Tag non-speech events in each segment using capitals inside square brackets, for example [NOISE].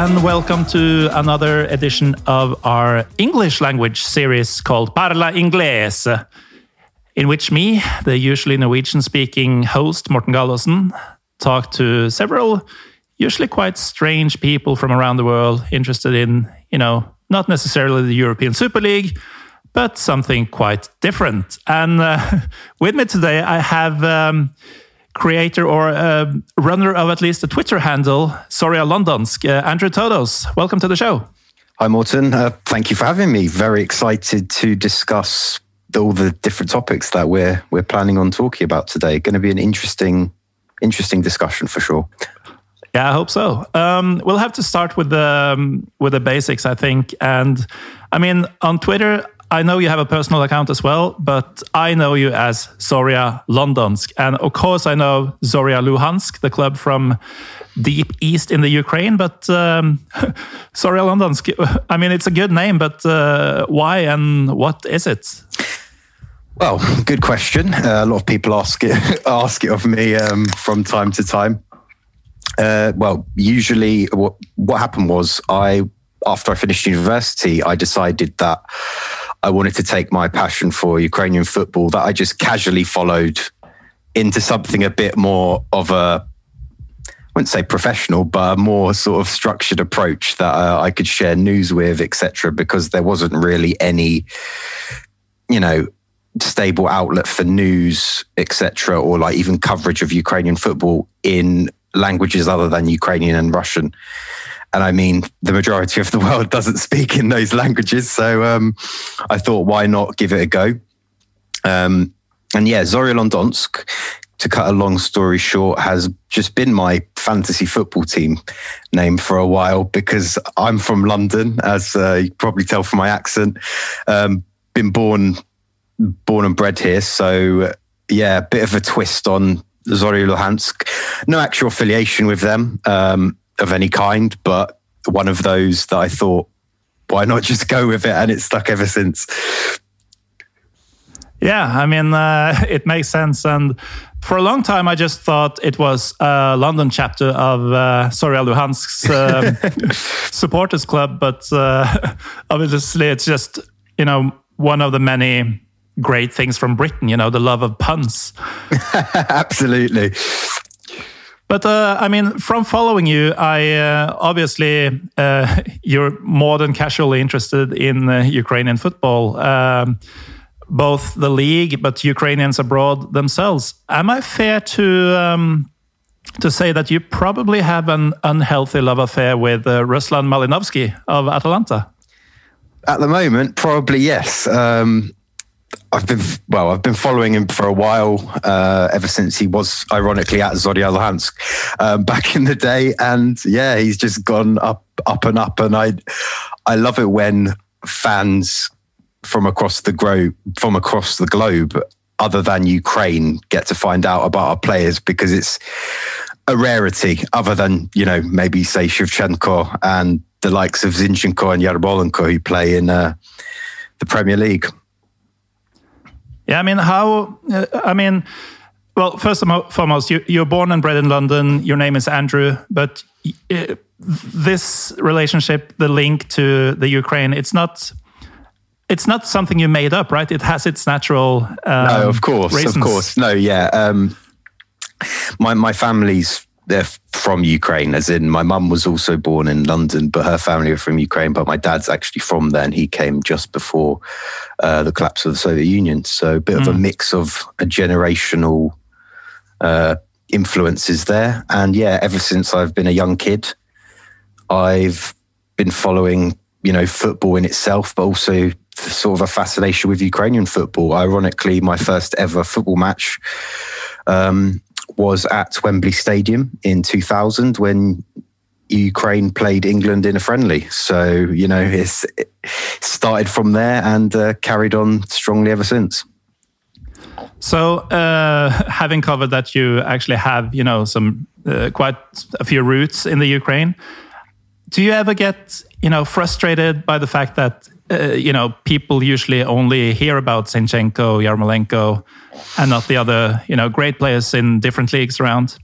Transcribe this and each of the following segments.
And welcome to another edition of our English language series called Parla Inglese, in which me, the usually Norwegian speaking host, Morten Gallosen, talk to several usually quite strange people from around the world interested in, you know, not necessarily the European Super League, but something quite different. And uh, [LAUGHS] with me today, I have. Um, creator or uh, runner of at least a Twitter handle, Zorya Londonsk, uh, Andrew Todos. Welcome to the show. Hi, Morton. Uh, thank you for having me. Very excited to discuss all the different topics that we're we're planning on talking about today. Going to be an interesting interesting discussion for sure. Yeah, I hope so. Um, we'll have to start with the um, with the basics, I think. And I mean, on Twitter, I know you have a personal account as well, but I know you as Zorya Londonsk, and of course, I know Zorya Luhansk, the club from deep east in the Ukraine. But um, [LAUGHS] Zorya Londonsk, I mean, it's a good name, but uh, why and what is it? Well, good question. Uh, a lot of people ask it [LAUGHS] ask it of me um, from time to time. Uh, well, usually what what happened was I after I finished university, I decided that I wanted to take my passion for Ukrainian football that I just casually followed into something a bit more of a I wouldn't say professional, but a more sort of structured approach that uh, I could share news with, etc. Because there wasn't really any, you know, stable outlet for news, etc., or like even coverage of Ukrainian football in languages other than Ukrainian and Russian. And I mean, the majority of the [LAUGHS] world doesn't speak in those languages, so um, I thought, why not give it a go? Um, and yeah, Zorya Londonsk, to cut a long story short, has just been my fantasy football team name for a while because I'm from London, as uh, you probably tell from my accent. Um, been born, born and bred here, so yeah, a bit of a twist on Zorya Luhansk. No actual affiliation with them um, of any kind, but one of those that I thought, why not just go with it? And it's stuck ever since. Yeah, I mean, uh, [LAUGHS] it makes sense. And for a long time, I just thought it was a London chapter of uh, Zorya Luhansk's um, [LAUGHS] supporters club, but uh, [LAUGHS] obviously, it's just you know one of the many great things from Britain. You know, the love of puns. Absolutely. But uh, I mean, from following you, I uh, obviously uh, [LAUGHS] you're more than casually interested in uh, Ukrainian football, um, both the league, but Ukrainians abroad themselves. Am I fair to um, to say that you probably have an unhealthy love affair with uh, Ruslan Malinovsky of Atalanta? At the moment, probably yes. Um, I've been well. I've been following him for a while, uh, ever since he was ironically at Zorya Luhansk um, [LAUGHS] back in the day, and yeah, he's just gone up, up and up. And I, I love it when fans from across the globe, from across the globe, other than Ukraine, get to find out about our players because it's a rarity. Other than you know maybe say Shevchenko and the likes of Zinchenko and Yarmolenko who play in uh, the Premier League. Yeah, I mean, how? Uh, I mean, well, first and foremost, you, you're born and bred in London. Your name is Andrew, but uh, this relationship, the link to the Ukraine, it's not. It's not something you made up, right? It has its natural. Um, no, of course, reasons. of course, no, yeah. Um, my my family's they're from Ukraine, as in my mum was also born in London, but her family are from Ukraine. But my dad's actually from there, and he came just before uh, the collapse of the Soviet Union. So a bit of a mix of a generational uh, influences there. And yeah, ever since I've been a young kid, I've been following, you know, football in itself, but also sort of a fascination with Ukrainian football. Ironically, my first ever football match um, was at Wembley Stadium in 2000 when Ukraine played England in a friendly. So, you know, it's it started from there and uh, carried on strongly ever since. So, uh, [LAUGHS] having covered that, you actually have, you know, some uh, quite a few roots in the Ukraine. Do you ever get, you know, frustrated by the fact that, uh, you know, people usually only hear about Zinchenko, Yarmolenko, and not the other, you know, great players in different leagues around?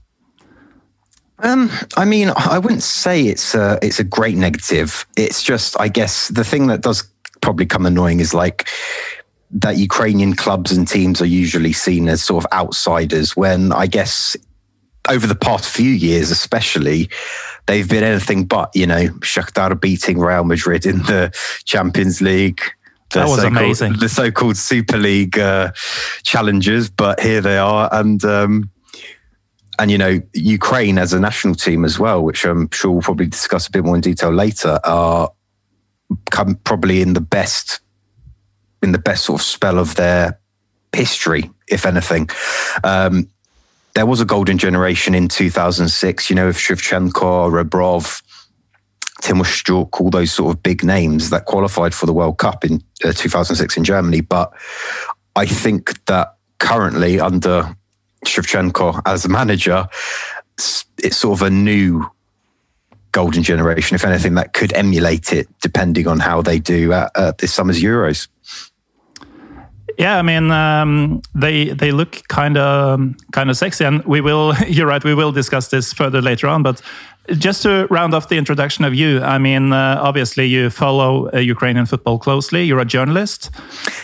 Um, I mean, I wouldn't say it's a, it's a great negative. It's just, I guess, the thing that does probably come annoying is like that Ukrainian clubs and teams are usually seen as sort of outsiders when I guess over the past few years, especially, they've been anything but, you know, Shakhtar beating Real Madrid in the Champions League. That was amazing. The so-called Super League uh, challengers, but here they are, and um, and you know, Ukraine as a national team as well, which I'm sure we'll probably discuss a bit more in detail later, are come probably in the best in the best sort of spell of their history, if anything. Um, there was a golden generation in 2006, you know, with Shevchenko, Rebrov, Timo all those sort of big names that qualified for the World Cup in uh, 2006 in Germany. But I think that currently under Shevchenko as a manager, it's sort of a new golden generation, if anything, that could emulate it depending on how they do at, at this summer's Euros. Yeah, I mean, um, they they look kind of kind of sexy, and we will. [LAUGHS] You're right. We will discuss this further later on. But just to round off the introduction of you, I mean, uh, obviously you follow uh, Ukrainian football closely. You're a journalist.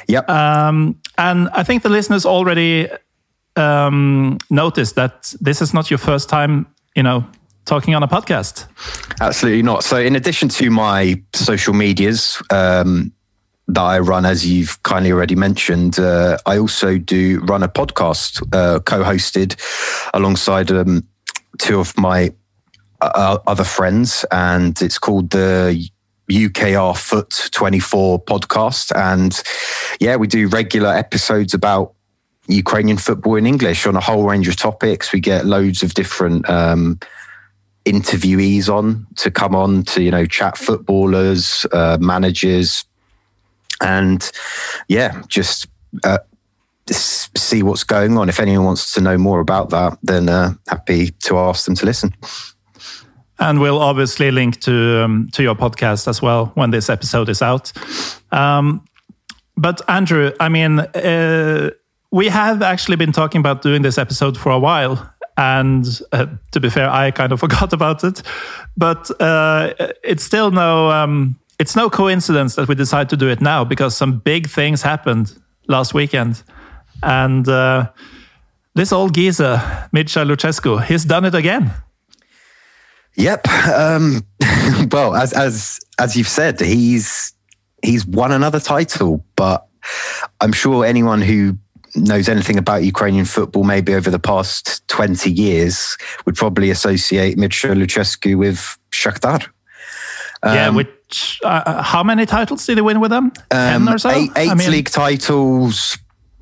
Yep. Um, and I think the listeners already um, noticed that this is not your first time, you know, talking on a podcast. Absolutely not. So, in addition to my social medias, um, that I run, as you've kindly already mentioned. Uh, I also do run a podcast uh, co-hosted alongside um, two of my uh, other friends, and it's called the UKRFUT24 podcast. And yeah, we do regular episodes about Ukrainian football in English on a whole range of topics. We get loads of different um, interviewees on to come on to, you know, chat footballers, uh, managers, and yeah, just uh, see what's going on. If anyone wants to know more about that, then uh, happy to ask them to listen. And we'll obviously link to um, to your podcast as well when this episode is out. Um, but Andrew, I mean, uh, we have actually been talking about doing this episode for a while, and uh, to be fair, I kind of [LAUGHS] forgot about it. But uh, it's still no um, it's no coincidence that we decide to do it now because some big things happened last weekend. And uh, this old geezer, Mircea Lucescu, he's done it again. Yep. Um, [LAUGHS] well, as as as you've said, he's he's won another title, but I'm sure anyone who knows anything about Ukrainian football, maybe over the past 20 years, would probably associate Mircea Lucescu with Shakhtar. Um, yeah, which uh, how many titles did he win with them? Ten um, or so. Eight, eight I mean, league titles.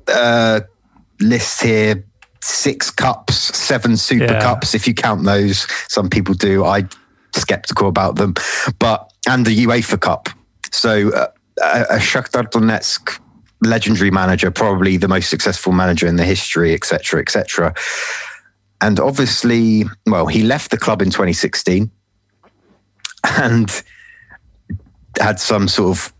Uh, list here: six cups, seven Super yeah. Cups, if you count those. Some people do. I'm skeptical about them, but and the UEFA Cup. So uh, a Shakhtar Donetsk legendary manager, probably the most successful manager in the history, etc., etc. And obviously, well, he left the club in 2016 and had some sort of,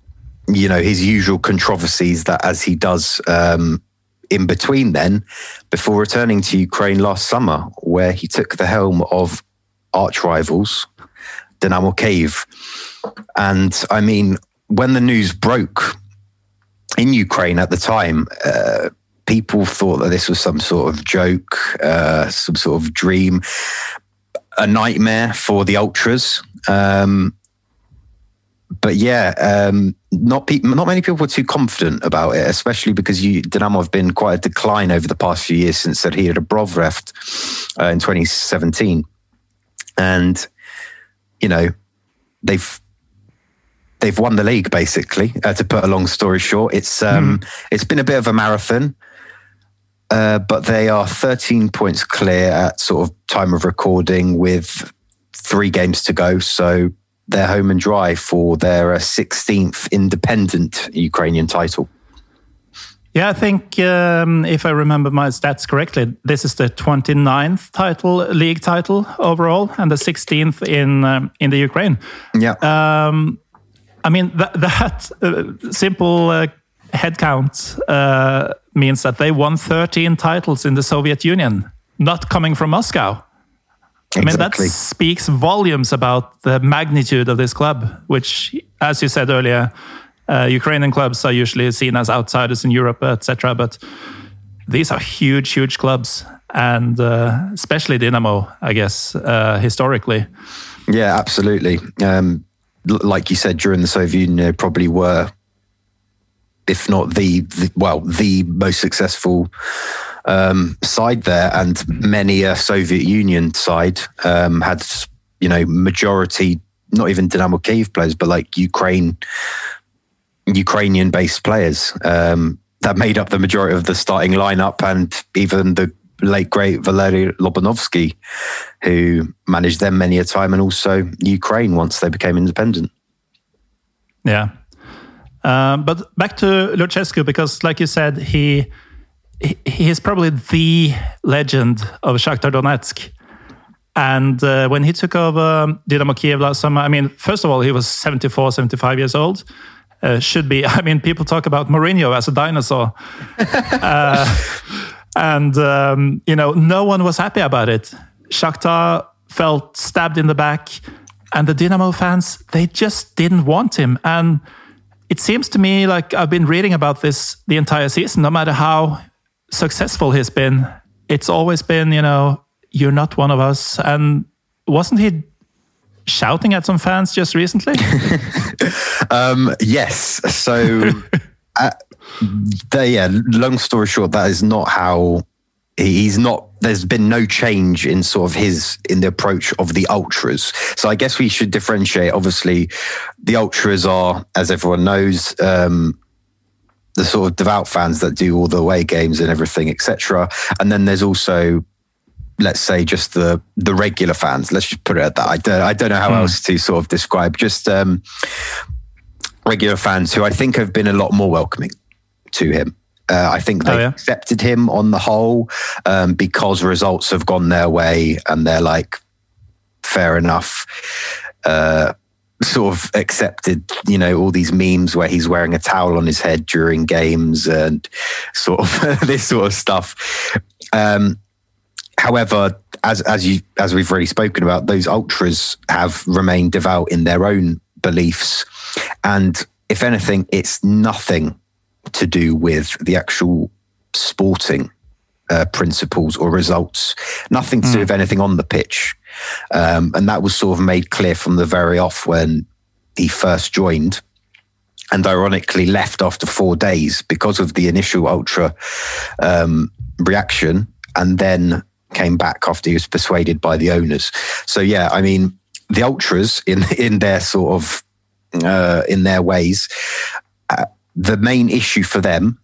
you know, his usual controversies that as he does um, in between then, before returning to Ukraine last summer, where he took the helm of arch rivals, Dynamo Kiev. And I mean, when the news broke in Ukraine at the time, uh, people thought that this was some sort of joke, uh, some sort of dream, a nightmare for the ultras. Um, but yeah, um, not pe- not many people were too confident about it, especially because you, Dynamo have been quite a decline over the past few years since that he had Rebrov left uh, in 2017, and you know they've they've won the league basically. Uh, to put a long story short, it's um, mm. it's been a bit of a marathon. Uh, but they are 13 points clear at sort of time of recording with three games to go. So they're home and dry for their 16th uh, independent Ukrainian title. Yeah, I think um, if I remember my stats correctly, this is the 29th title, league title overall, and the 16th in um, in the Ukraine. Yeah. Um, I mean [LAUGHS] that, that uh, simple uh, head count uh, means that they won 13 titles in the Soviet Union, not coming from Moscow. Exactly. I mean, that speaks volumes about the magnitude of this club, which, as you said earlier, uh, Ukrainian clubs are usually seen as outsiders in Europe, etc. But these are huge, huge clubs, and uh, especially Dynamo, I guess, uh, historically. Yeah, absolutely. Um, like you said, during the Soviet Union, they probably were, if not the, the well, the most successful um, side there, and many a Soviet Union side um, had you know majority, not even Dynamo Kiev players, but like Ukraine, Ukrainian based players um, that made up the majority of the starting lineup, and even the late great Valery Lobanovsky, who managed them many a time, and also Ukraine once they became independent. Yeah. Uh, but back to Lucescu because like you said, he he is probably the legend of Shakhtar Donetsk. And uh, when he took over Dynamo Kiev last summer, I mean, first of all, he was 74, 75 years old. Uh, should be. [LAUGHS] I mean, people talk about Mourinho as a dinosaur. [LAUGHS] uh, and, um, you know, no one was happy about it. Shakhtar felt stabbed in the back. And the Dynamo fans, they just didn't want him. And it seems to me like I've been reading about this the entire season, no matter how successful he's been, it's always been, you know, you're not one of us. And wasn't he shouting at some fans just recently? [LAUGHS] um, yes. So, [LAUGHS] uh, yeah, long story short, that is not how he's not there's been no change in sort of his in the approach of the ultras so i guess we should differentiate obviously the ultras are as everyone knows um, the sort of devout fans that do all the away games and everything, etc. And then there's also, let's say, just the the regular fans. Let's just put it at that. I don't I don't know how mm. else to sort of describe just um, regular fans who I think have been a lot more welcoming to him. Uh, I think they oh, yeah? accepted him on the whole um, because results have gone their way, and they're like, fair enough. Uh, sort of accepted, you know, all these memes where he's wearing a towel on his head during games and sort of [LAUGHS] this sort of stuff. Um, however, as as you as we've already spoken about, those ultras have remained devout in their own beliefs, and if anything, it's nothing to do with the actual sporting uh, principles or results. Nothing to mm. do hmm. with anything on the pitch. Um, and that was sort of made clear from the very off when he first joined and ironically left after four days because of the initial ultra um, reaction and then came back after he was persuaded by the owners. So yeah, I mean the ultras in [LAUGHS] in their sort of uh, in their ways, uh, the main issue for them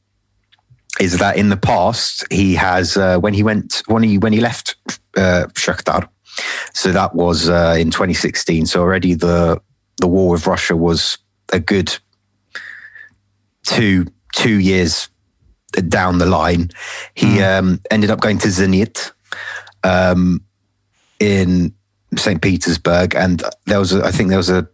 is that in the past he has uh, when he went when he when he left uh, Shakhtar, so that was uh, in 2016. So already the the war with Russia was a good two two years down the line. He mm. um, ended up going to Zenit um, in St. Petersburg, and there was a, I think there was a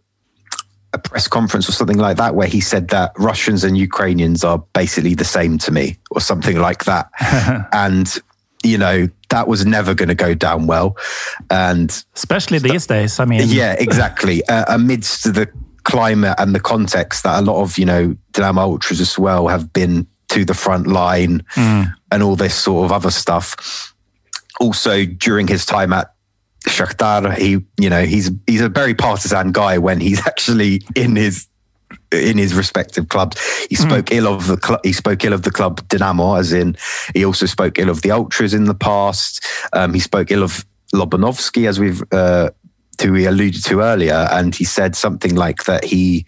a press conference or something like that where he said that Russians and Ukrainians are basically the same to me or something like that. [LAUGHS] and you know that was never going to go down well and especially these days i mean yeah exactly uh, amidst the climate and the context that a lot of you know Dynamo ultras as well have been to the front line mm. and all this sort of other stuff also during his time at Shakhtar. He, you know, he's he's a very partisan guy when he's [LAUGHS] actually in his in his respective clubs. He spoke mm. ill of the club. He spoke ill of the club Dynamo, as in he also spoke ill of the ultras in the past. Um, he spoke ill of Lobanovsky, as we've uh, to we alluded to earlier, and he said something like that he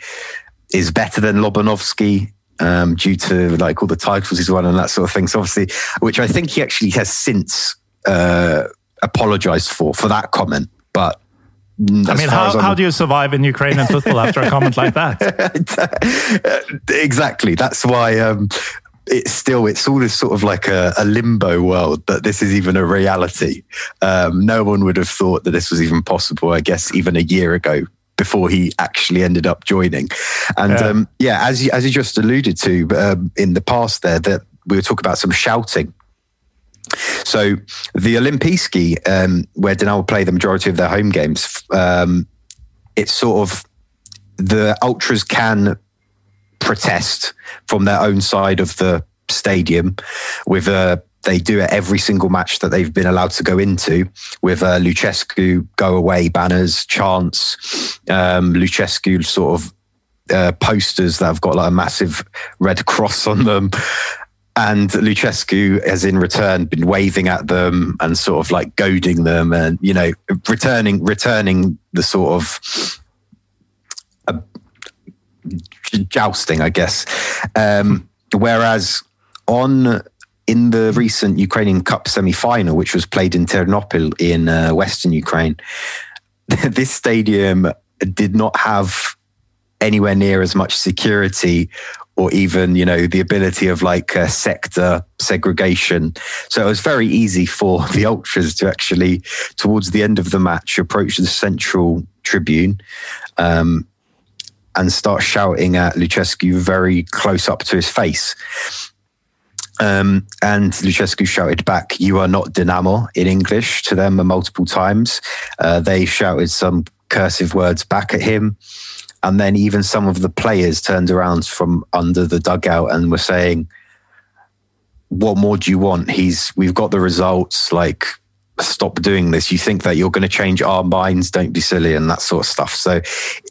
is better than Lobanovsky um, due to like all the titles he's won and that sort of thing. So obviously, which I think he actually has since uh, apologized for for that comment, but. I mean, how, how do you survive in Ukrainian football after a comment like that? [LAUGHS] exactly. That's why um, it's still it's all this sort of like a, a, limbo world that this is even a reality. Um, no one would have thought that this was even possible. I guess even a year ago, before he actually ended up joining. And yeah, um, yeah as you, as you just alluded to um, in the past, there that we were talking about some shouting. So the Olimpijski, um, where Dynamo play the majority of their home games, um, it's sort of the ultras can protest from their own side of the stadium with a they do it every single match that they've been allowed to go into with uh, Lucescu go away banners, chants, um, Lucescu sort of uh, posters that have got like a massive red cross on them. And Lucescu has in return been waving at them and sort of like goading them and, you know, returning, returning the sort of uh, jousting, I guess. Um, whereas on in the recent Ukrainian Cup semi-final, which was played in Ternopil in uh, Western Ukraine, [LAUGHS] this stadium did not have anywhere near as much security or even you know the ability of like uh, sector segregation. So it was very easy for [LAUGHS] the ultras to actually towards the end of the match approach the central tribune um, and start shouting at Lucescu very close up to his face. Um, and Lucescu shouted back, "You are not Dynamo" in English to them multiple times. Uh, they shouted some cursive words back at him, and then even some of the players turned around from under the dugout and were saying, "What more do you want? He's we've got the results. Like, stop doing this. You think that you're going to change our minds? Don't be silly," and that sort of stuff. So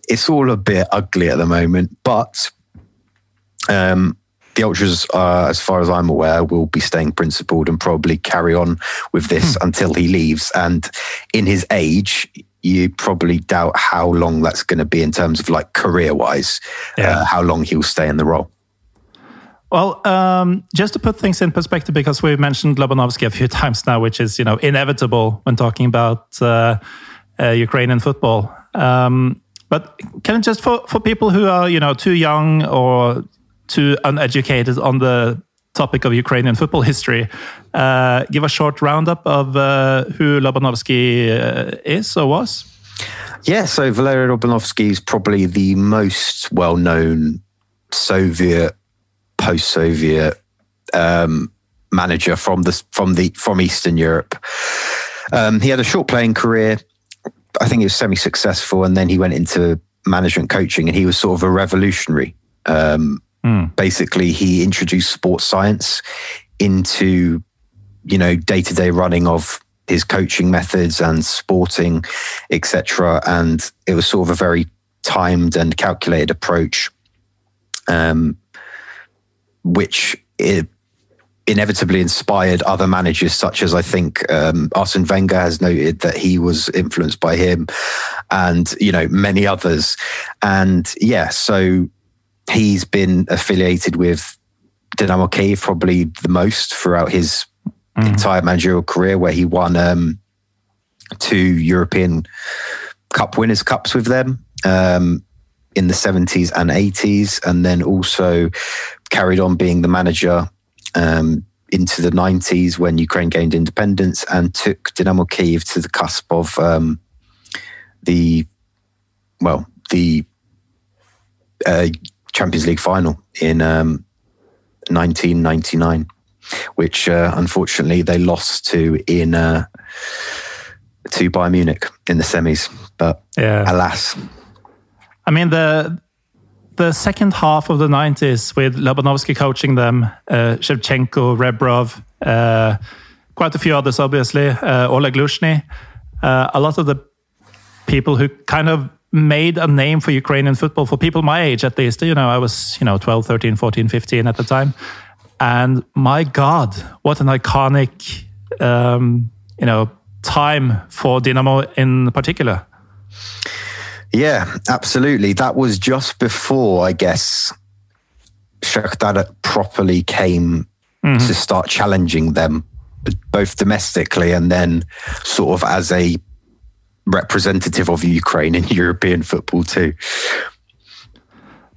it's all a bit ugly at the moment, but. Um, the Ultras, uh, as far as I'm aware, will be staying principled and probably carry on with this hmm. until he leaves. And in his age, you probably doubt how long that's going to be in terms of like career wise, yeah. uh, how long he'll stay in the role. Well, um, just to put things in perspective, because we've mentioned Lobanovsky a few [LAUGHS] times now, which is you know inevitable when talking about uh, uh, Ukrainian football. Um, but can it just for, for people who are you know too young or too uneducated on the topic of Ukrainian football history, uh, give a short roundup of uh, who Lobanovsky uh, is or was? Yeah, so Valery Lobanovsky is probably the most well known Soviet, post Soviet um, manager from the, from, the, from Eastern Europe. Um, he had a short playing career. I think he was semi successful, and then he went into management coaching, and he was sort of a revolutionary. Um, Mm. Basically, he introduced sports science into, you know, day to day running of his coaching methods and sporting, etc. And it was sort of a very timed and calculated approach, um, which it inevitably inspired other managers, such as I think um, Arsene Wenger has noted that he was influenced by him, and you know many others. And yeah, so he's been affiliated with Dynamo Kiev probably the most throughout his mm. entire managerial career, where he won um, two European Cup Winners' Cups with them um, in the 70s and 80s, and then also carried on being the manager um, into the 90s when Ukraine gained independence and took Dynamo Kiev to the cusp of um, the, well, the uh, Champions League final in um, 1999, which uh, unfortunately they lost to in uh, to Bayern Munich in the semis. But yeah. alas, I mean the the second half of the 90s with Lobanovsky coaching them, uh, Shevchenko, Rebrov, uh, quite a few others, obviously, uh, Oleg Lushny. uh, a lot of the people who kind of made a name for Ukrainian football for people my age at least. You know, I was, you know, 12, 13, 14, 15 at the time. And my God, what an iconic, um, you know, time for Dynamo in particular. Yeah, absolutely. That was just before, I guess, Shakhtar properly came mm-hmm. to start challenging them, both domestically and then sort of as a representative of Ukraine in [LAUGHS] European football too.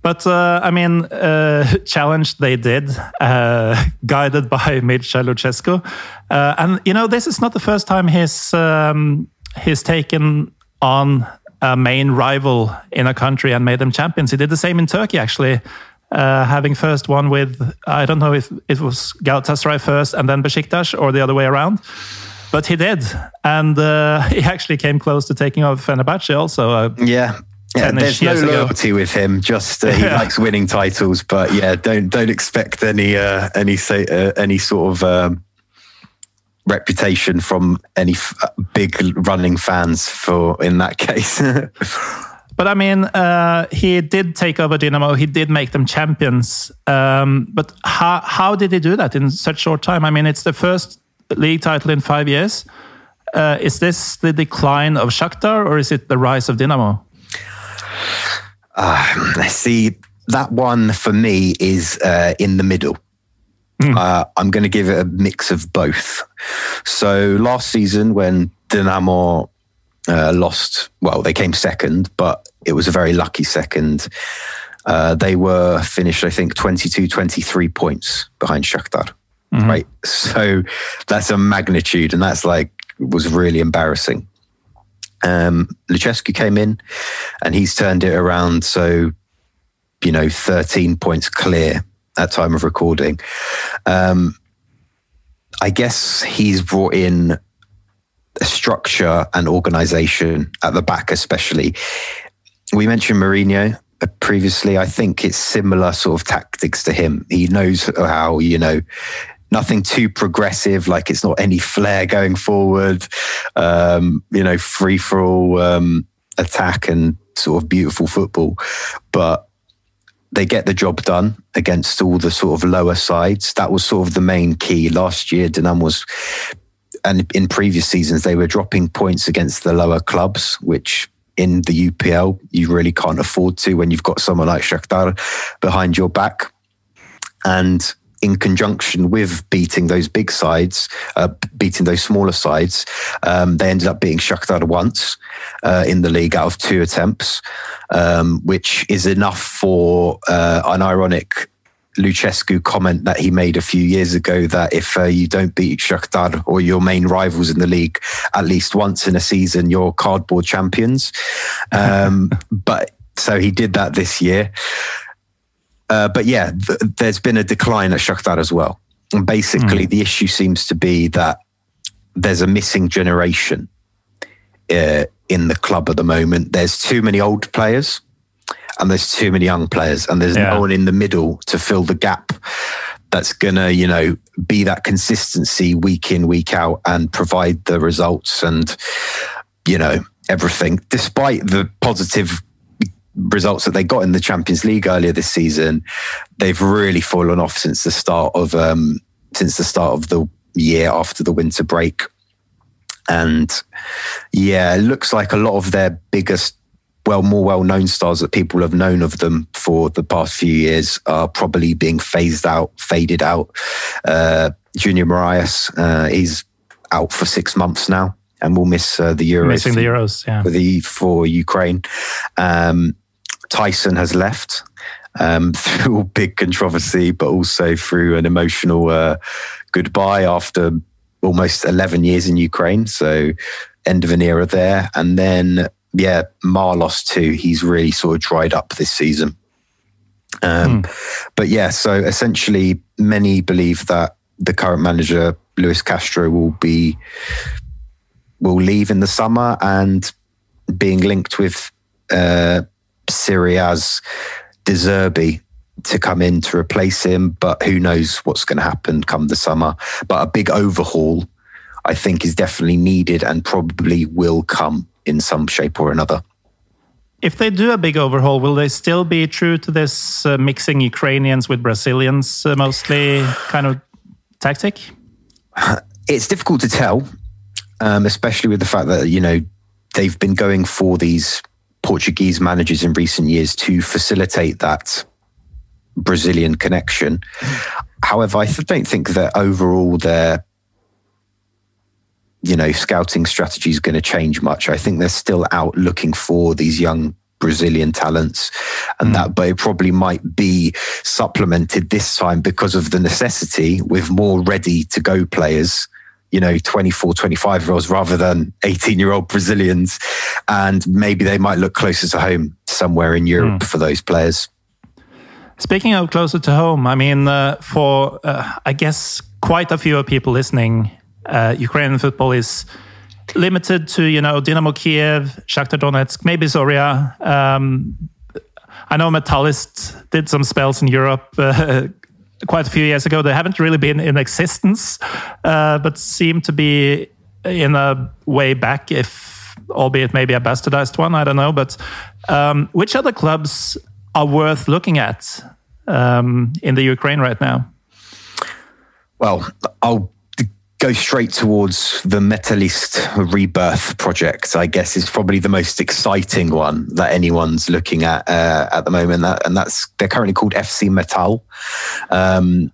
But uh, I mean, uh, [LAUGHS] challenge they did, uh, [LAUGHS] guided by Mircea Lucescu, uh, and you know this is not the first time he's um, he's taken on a main rival in a country and made them champions. He did the same in Turkey, actually, uh, having first won with I don't know if it was Galatasaray first and then Besiktas or the other way around. But he did, and uh, [LAUGHS] he actually came close to taking off Fenerbahce also. yeah, yeah, there's no loyalty with him. Just uh, he yeah. [LAUGHS] likes winning titles, but yeah, don't don't expect any uh, any say uh, any sort of um, reputation from any f- uh, big running fans for in that [LAUGHS] case. but I mean, uh, he did take over Dynamo. He did make them champions. Um, but how how did he do that in such short time? I mean, it's the first league title in five years. Uh, is this the decline of Shakhtar or is it the rise of Dynamo? Uh, see, that one for me is uh, in the middle. Mm. Uh, I'm going to give it a mix of both. So last season, when Dynamo uh, lost, well, they came second, but it was a very lucky second. Uh, they were finished, I think, 22, 23 points behind Shakhtar. Mm-hmm. Right. So that's a magnitude, and that's like was really embarrassing. Um, Lucescu came in and he's turned it around. So, you know, 13 points clear at time of recording. Um, I guess he's brought in a structure and organization at the back, especially. We mentioned Mourinho previously. I think it's similar sort of tactics to him. He knows how, you know, nothing too progressive, like it's not any flair going forward, um, you know, free for all um, attack and sort of beautiful football. But they get the job done against all the sort of lower sides. That was sort of the main key. Last year, Dynamo was, and in previous seasons, they were dropping points against the lower clubs, which in the UPL, you really can't afford to when you've got someone like Shakhtar behind your back. And in conjunction with beating those big sides, uh, beating those smaller sides, um, they ended up beating Shakhtar once uh, in the league out of two attempts, um, which is enough for uh, an ironic Lucescu comment that he made a few years ago that if uh, you don't beat Shakhtar or your main rivals in the league at least once in a season, you're cardboard champions. Um, [LAUGHS] but so he did that this year. Uh, but yeah, th- there's been a decline at Shakhtar as well. And basically, mm. the issue seems to be that there's a missing generation uh, in the club at the moment. There's too many old players and there's too many young players, and there's yeah. no one in the middle to fill the gap that's gonna, you know, be that consistency week in, week out and provide the results and, you know, everything. Despite the positive results that they got in the Champions League earlier this season, they've really fallen off since the start of um, since the start of the year after the winter break. And yeah, it looks like a lot of their biggest, well, more well known stars that people have known of them for the past few years are probably being phased out, faded out. Uh, Junior Moraes, uh, he's out for six months now and we'll miss uh, the Euros. Missing the Euros, yeah. For, the, for Ukraine. Um, Taison has left um, [LAUGHS] through big controversy, but also through an emotional uh, goodbye after almost 11 years in Ukraine. So, end of an era there. And then, yeah, Marlos too. He's really sort of dried up this season. Um, mm. But yeah, so essentially, many believe that the current manager, Luis Castro, will be will leave in the summer and being linked with uh, Sassuolo's De Zerbi to come in to replace him, but who knows what's going to happen come the summer. But a big overhaul I think is definitely needed and probably will come in some shape or another. If they do a big overhaul, will they still be true to this uh, mixing Ukrainians with Brazilians uh, mostly kind of tactic? [SIGHS] It's difficult to tell, um, especially with the fact that, you know, they've been going for these Portuguese managers in recent years to facilitate that Brazilian connection. However, I don't think that overall their you know scouting strategy is going to change much. I think they're still out looking for these young Brazilian talents, and mm. that but it probably might be supplemented this time because of the necessity with more ready to go players you know 24 25 year olds rather than 18 year old brazilians. And maybe they might look closer to home somewhere in europe mm. for those players. Speaking of closer to home i mean uh, for uh, i guess quite a few people listening uh, ukrainian football is limited to you know dynamo kiev shakhtar donetsk maybe zorya. Um, I know Metalist did some spells in Europe uh, quite a few years ago. They haven't really been in existence, uh, but seem to be in a way back, if albeit maybe a bastardized one. I don't know. But um, which other clubs are worth looking at um, in the Ukraine right now? Well, I'll go straight towards the Metalist rebirth project. I guess is probably the most exciting one that anyone's looking at uh, at the moment, that, and that's they're currently called FC Metal. Um,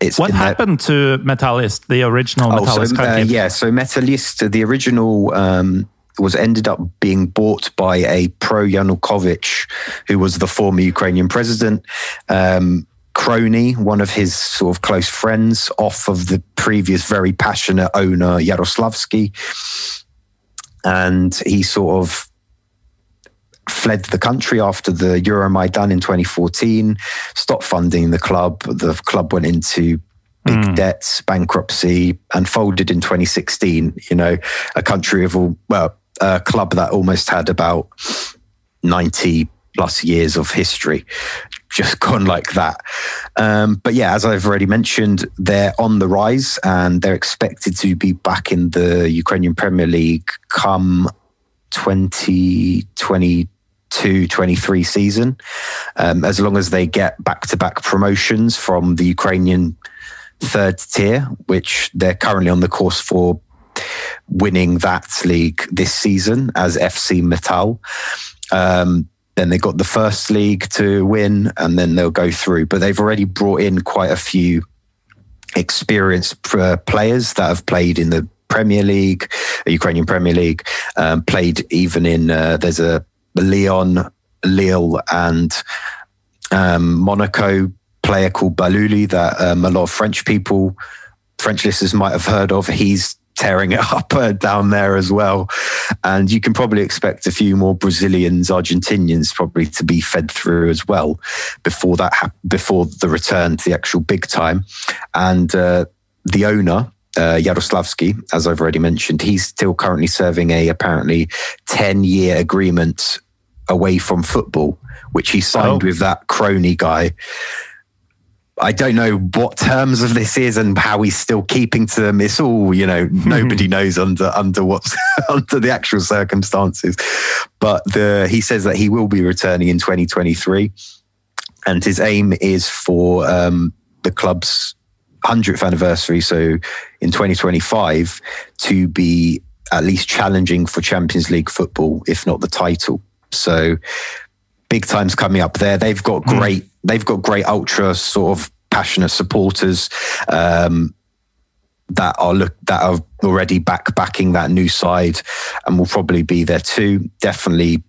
it's what happened to Metalist, the original oh, Metalist? So, uh, yeah, so Metalist, the original. Um, was ended up being bought by a pro Yanukovych, who was the former Ukrainian president. Um, crony, one of his sort of close friends, off of the previous very passionate owner, Yaroslavsky. And he sort of fled the country after the Euromaidan in 2014, stopped funding the club. The club went into big mm. debts, bankruptcy, and folded in 2016. You know, a country of all, well, a club that almost had about 90 plus years of history just [LAUGHS] gone like that. Um, but yeah, as I've already mentioned, they're on the rise and they're expected to be back in the Ukrainian Premier League come 2022 23 season, um, as long as they get back to back promotions from the Ukrainian third tier, which they're currently on the course for winning that league this season as FC Metal. Um, then they got the first league to win, and then they'll go through. But they've already brought in quite a few experienced players that have played in the Premier League, Ukrainian Premier League, um, played even in uh, there's a Lyon, Lille, and um, Monaco player called Baluli that um, a lot of French people, French listeners might have heard of. He's tearing it [LAUGHS] up uh, down there as well. And you can probably expect a few more Brazilians, Argentinians probably to be fed through as well before that ha- before the return to the actual big time. And uh, the owner. Uh, Yaroslavsky, as I've already mentioned, he's still currently serving a apparently 10 year agreement away from football, which he signed oh. with that crony guy I don't know what terms of this is and how he's still keeping to them. It's all, you know, [LAUGHS] nobody knows under under what's [LAUGHS] under the actual circumstances. But the he says that he will be returning in 2023, and his aim is for um, the club's 100th anniversary, so in 2025, to be at least challenging for Champions League football, if not the title. So big times coming up there. They've got hmm. great. They've got great ultra sort of passionate supporters um, that are look that are already back backing that new side, and will probably be there too. Definitely,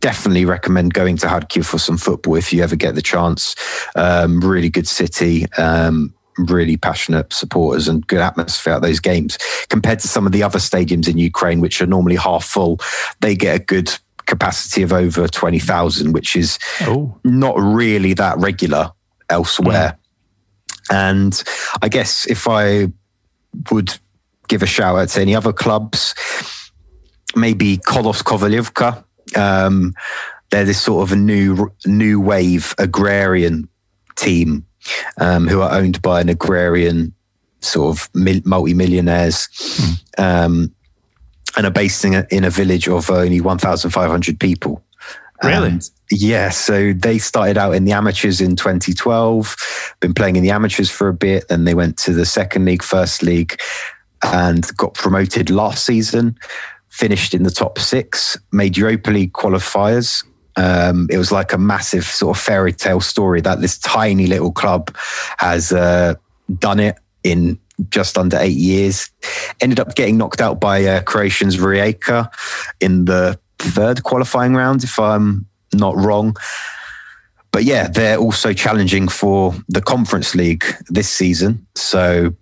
definitely recommend going to Kharkiv for some football if you ever get the chance. Um, really good city. Um, really passionate supporters and good atmosphere at those games compared to some of the other stadiums in Ukraine, which are normally half full. They get a good capacity of over 20,000, which is oh. not really that regular elsewhere. Mm. And I guess if I would give a shout out to any other clubs, maybe Kolos Kovalivka. Um, they're this sort of a new new wave agrarian team um, who are owned by an agrarian sort of mil- multi-millionaires, um, and are based in a, in a village of only 1,500 people. Really? And yeah, so they started out in the amateurs in 2012, been playing in the amateurs for a bit, then they went to the second league, first league, and got promoted last season. Finished in the top six, made Europa League qualifiers. Um, it was like a massive sort of fairy tale story that this tiny little club has uh, done it in just under eight years. Ended up getting knocked out by uh, Croatians Rijeka in the third qualifying round, if I'm not wrong. But yeah, they're also challenging for the Conference League this season. So,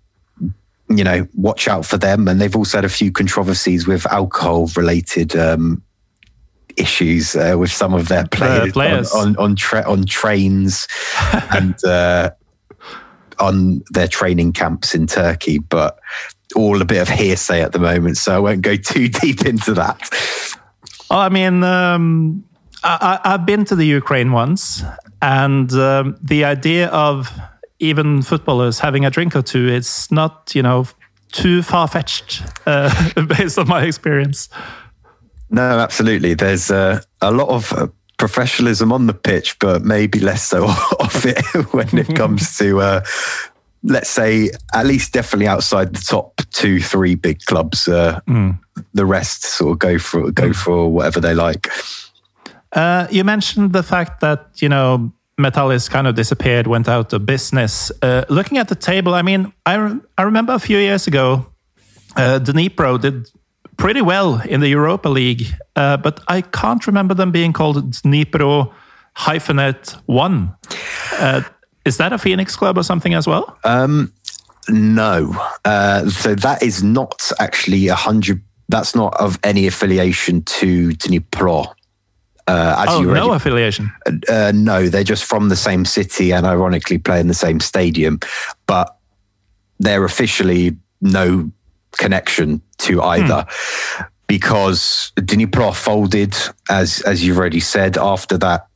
you know, watch out for them. And they've also had a few controversies with alcohol related um, issues uh, with some of their players, players. on on on, tra- on trains [LAUGHS] and uh, on their training camps in Turkey. But all a bit of hearsay at the moment, so I won't go [LAUGHS] too deep into that. Well, I mean, um, I, I- I've been to the Ukraine once, and um, the idea of even footballers having a drink or two, it's not, you know, too far fetched uh, [LAUGHS] based on my experience. No, absolutely. There's uh, a lot of uh, professionalism on the pitch, but maybe less so [LAUGHS] off it [LAUGHS] when it [LAUGHS] comes to, uh, let's say, at least definitely outside the top two, three big clubs. Uh, The rest sort of go for go for whatever they like. Uh, you mentioned the fact that you know Metalist kind of disappeared, went out of business. Uh, looking at the table, I mean, I re- I remember a few years ago, uh, Dnipro did pretty well in the Europa League, uh, but I can't remember them being called Dnipro hyphenate one. Uh, is that a Phoenix club or something as well? No, uh, so that is not actually a hundred. That's not of any affiliation to Dnipro. Uh, as oh, you already no affiliation. Uh, no, they're just from the same city and ironically play in the same stadium, but they're officially no connection to either because Dnipro folded, as as you've already said, after that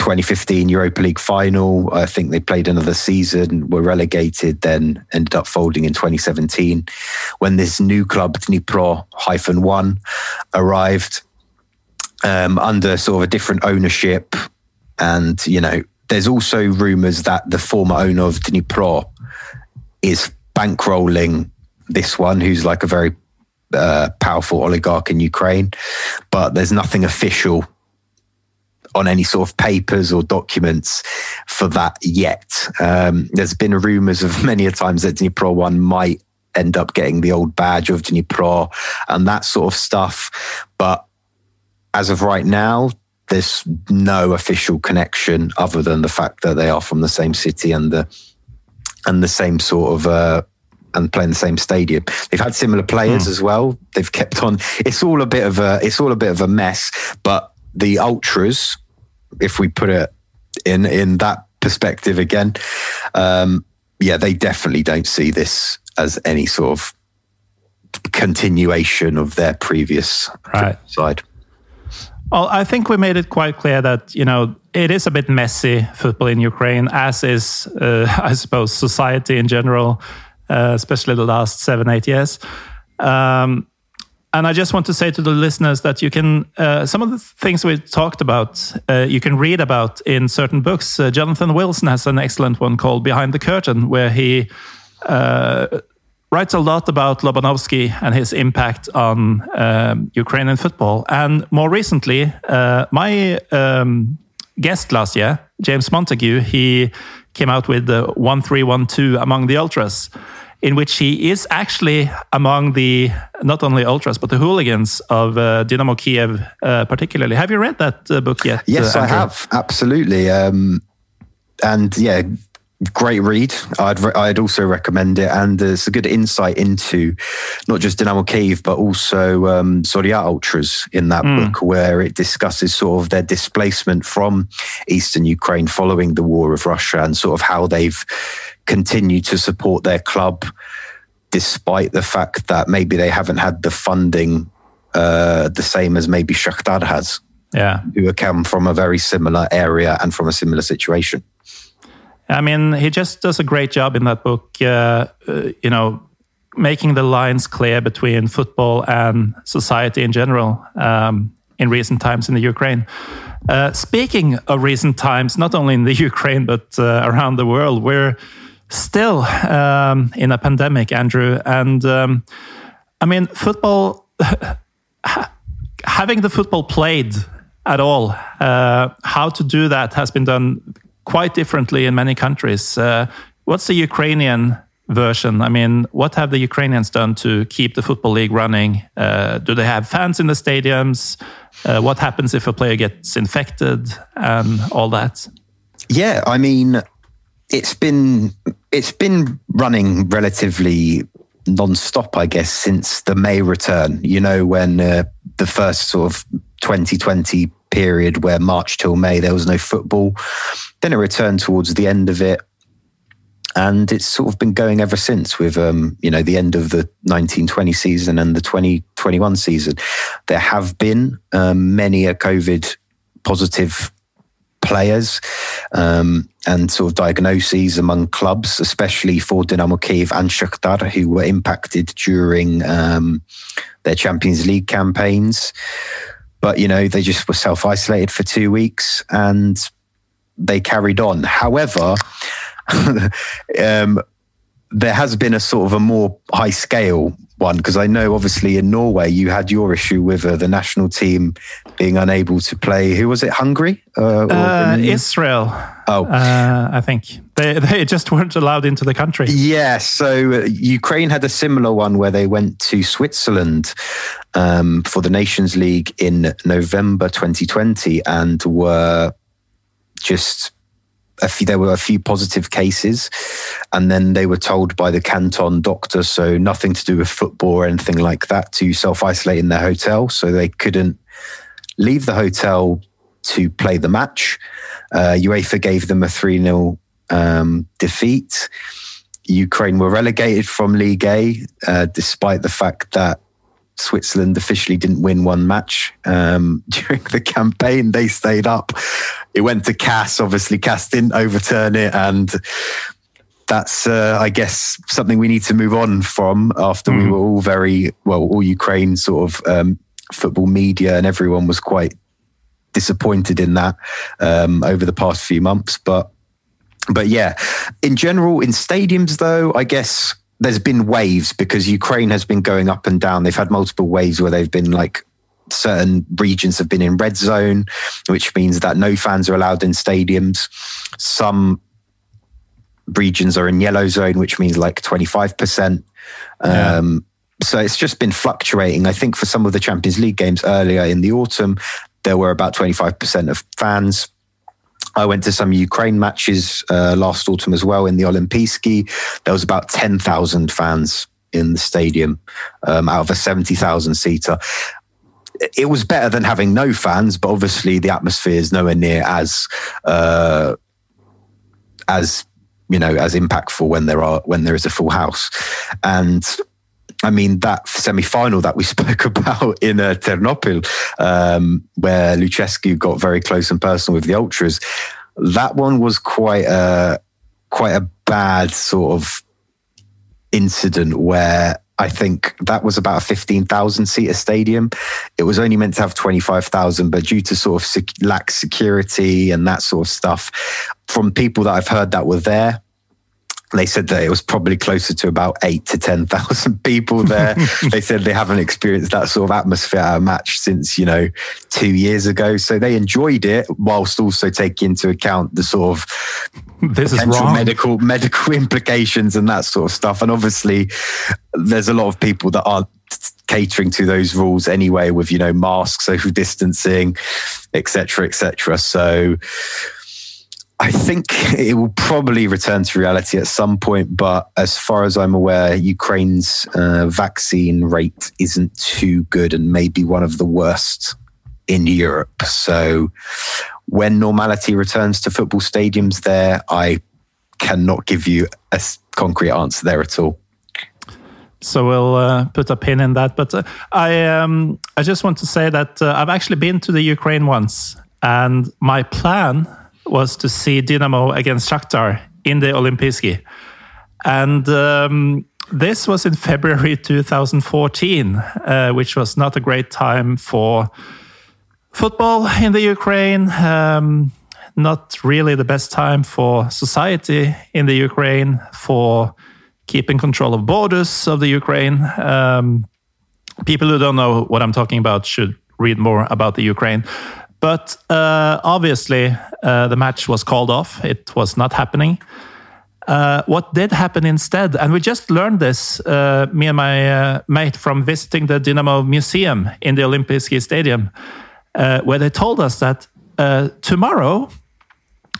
2015 Europa League final. I think they played another season, were relegated, then ended up folding in 2017 when this new club, Dnipro hyphen one, arrived um, under sort of a different ownership. And, you know, there's also rumors that the former owner of Dnipro is bankrolling this one, who's like a very uh, powerful oligarch in Ukraine. But there's nothing official on any sort of papers or documents for that yet. Um, there's been rumors of [LAUGHS] many a times that Dnipro one might end up getting the old badge of Dnipro and that sort of stuff. But as of right now, there's no official connection other than the fact that they are from the same city and the and the same sort of uh, and playing the same stadium. They've had similar players as well. They've kept on. It's all a bit of a it's all a bit of a mess. But the ultras, if we put it in in that perspective again, um, yeah, they definitely don't see this as any sort of continuation of their previous Right. side. Well, I think we made it quite clear that you know it is a bit messy football in Ukraine, as is uh, [LAUGHS] I suppose society in general, uh, especially the last seven eight years. Um, and I just want to say to the listeners that you can uh, some of the things we talked about uh, you can read about in certain books. Uh, Jonathan Wilson has an excellent one called Behind the Curtain, where he uh, writes a lot about Lobanovsky and his impact on um, Ukrainian football. And more recently, uh, my um, guest last year, James Montague, he came out with the 1312 Among the Ultras, in which he is actually among the not only ultras, but the hooligans of uh, Dynamo Kiev, uh, particularly. Have you read that uh, book yet? Yes, uh, I have absolutely. Um, and yeah, great read. I'd re- I'd also recommend it, and it's a good insight into not just Dynamo Kiev but also um, Zorya Ultras in that book, where it discusses sort of their displacement from eastern Ukraine following the war of Russia and sort of how they've continued to support their club despite the fact that maybe they haven't had the funding uh, the same as maybe Shakhtar has Yeah. who come from a very similar area and from a similar situation. I mean, he just does a great job in that book. Uh, uh, you know, making the lines clear between football and society in general um, in recent times in the Ukraine. Uh, speaking of recent times, not only in the [LAUGHS] Ukraine but uh, around the world, we're still um, in a pandemic, Andrew, and um, I mean, football. [LAUGHS] having the football played at all, uh, how to do that has been done quite differently in many countries. Uh, what's the Ukrainian version? I mean, what have the Ukrainians done to keep the football league running? Uh, do they have fans in the stadiums? Uh, what happens if a player gets infected and all that? Yeah, I mean, it's been it's been running relatively non-stop, I guess, since the May return. You know, when uh, the first sort of 2020 period, where March till May there was no football, then it returned towards the end of it, and it's sort of been going ever since. With um, you know the end of the 1920 season and the 2021 season, there have been um, many a COVID positive players um, and sort of diagnoses among clubs, especially for Dynamo Kiev and Shakhtar, who were impacted during um, their Champions League campaigns. But, you know, they just were self isolated for two weeks and they carried on. However, [LAUGHS] um, there has been a sort of a more high scale one because I know obviously in Norway you had your issue with uh, the national team being unable to play. Who was it? Hungary? Uh, uh, Israel. Oh, uh, I think they [LAUGHS] they just weren't allowed into the country. Yeah, so uh, Ukraine had a similar one where they went to Switzerland um, for the Nations League in November 2020 and were just a few, there were a few positive cases, and then they were told by the canton doctor, so nothing to do with football or anything like that, to self isolate in their hotel. So they couldn't leave the hotel to play the match. Uh, UEFA gave them a 3 0 um, defeat. Ukraine were relegated from League A, uh, despite the fact that Switzerland officially didn't win one match um, [LAUGHS] during the campaign. They stayed up. It went to CAS. Obviously, CAS didn't overturn it, and that's, uh, I guess, something we need to move on from. After mm. we were all very well, all Ukraine sort of um, football media and everyone was quite disappointed in that um, over the past few months, but. But yeah, in general, in stadiums, though, I guess there's been waves because Ukraine has been going up and down. They've had multiple waves where they've been like certain regions have been in red zone, which means that no fans are allowed in stadiums. Some regions are in yellow zone, which means like 25%. Yeah. Um, so it's just been fluctuating. I think for some of the Champions League games earlier in the autumn, there were about 25% of fans. I went to some Ukraine matches uh, last autumn as well in the Olympijski. There was about 10,000 fans in the stadium um, out of a 70,000 seater. It was better than having no fans, but obviously the atmosphere is nowhere near as uh, as you know as impactful when there are when there is a full house. And I mean, that semi final that we [LAUGHS] spoke about in uh, Ternopil, um, where Lucescu got very close and personal with the Ultras, that one was quite a, quite a bad sort of incident where I think that was about a 15,000 seater stadium. It was only meant to have 25,000, but due to sort of sec- lack security and that sort of stuff, from people that I've heard that were there, they said that it was probably closer to about eight to 10,000 [LAUGHS] people there. [LAUGHS] they said they haven't experienced that sort of atmosphere at a match since, you know, two years ago. So they enjoyed it whilst also taking into account the sort of this potential medical, medical [LAUGHS] implications and that sort of stuff. And obviously there's a lot of people that aren't catering to those rules anyway with, you know, masks, social distancing, etc., etc. So, I think it will probably return to reality at some point, but as far as I'm aware, Ukraine's uh, vaccine rate isn't too good and maybe one of the worst in Europe. So when normality returns to football stadiums there, I cannot give you a concrete answer there at all. So we'll uh, put a pin in that. But uh, I, um, I just want to say that uh, I've actually been to the Ukraine once, and my plan was to see Dynamo against Shakhtar in the Olympiski. And um, this was in February [LAUGHS] 2014, uh, which was not a great time for football in the Ukraine. Um, not really the best time for society in the Ukraine, for keeping control of borders of the Ukraine. Um, people who don't know what I'm talking about should read more about the Ukraine. But uh, obviously, uh, the match was called off. It was not happening. Uh, what did happen instead, and we just learned this, uh, me and my uh, mate, from visiting the Dynamo Museum in the Olympic Stadium, uh, where they told us that tomorrow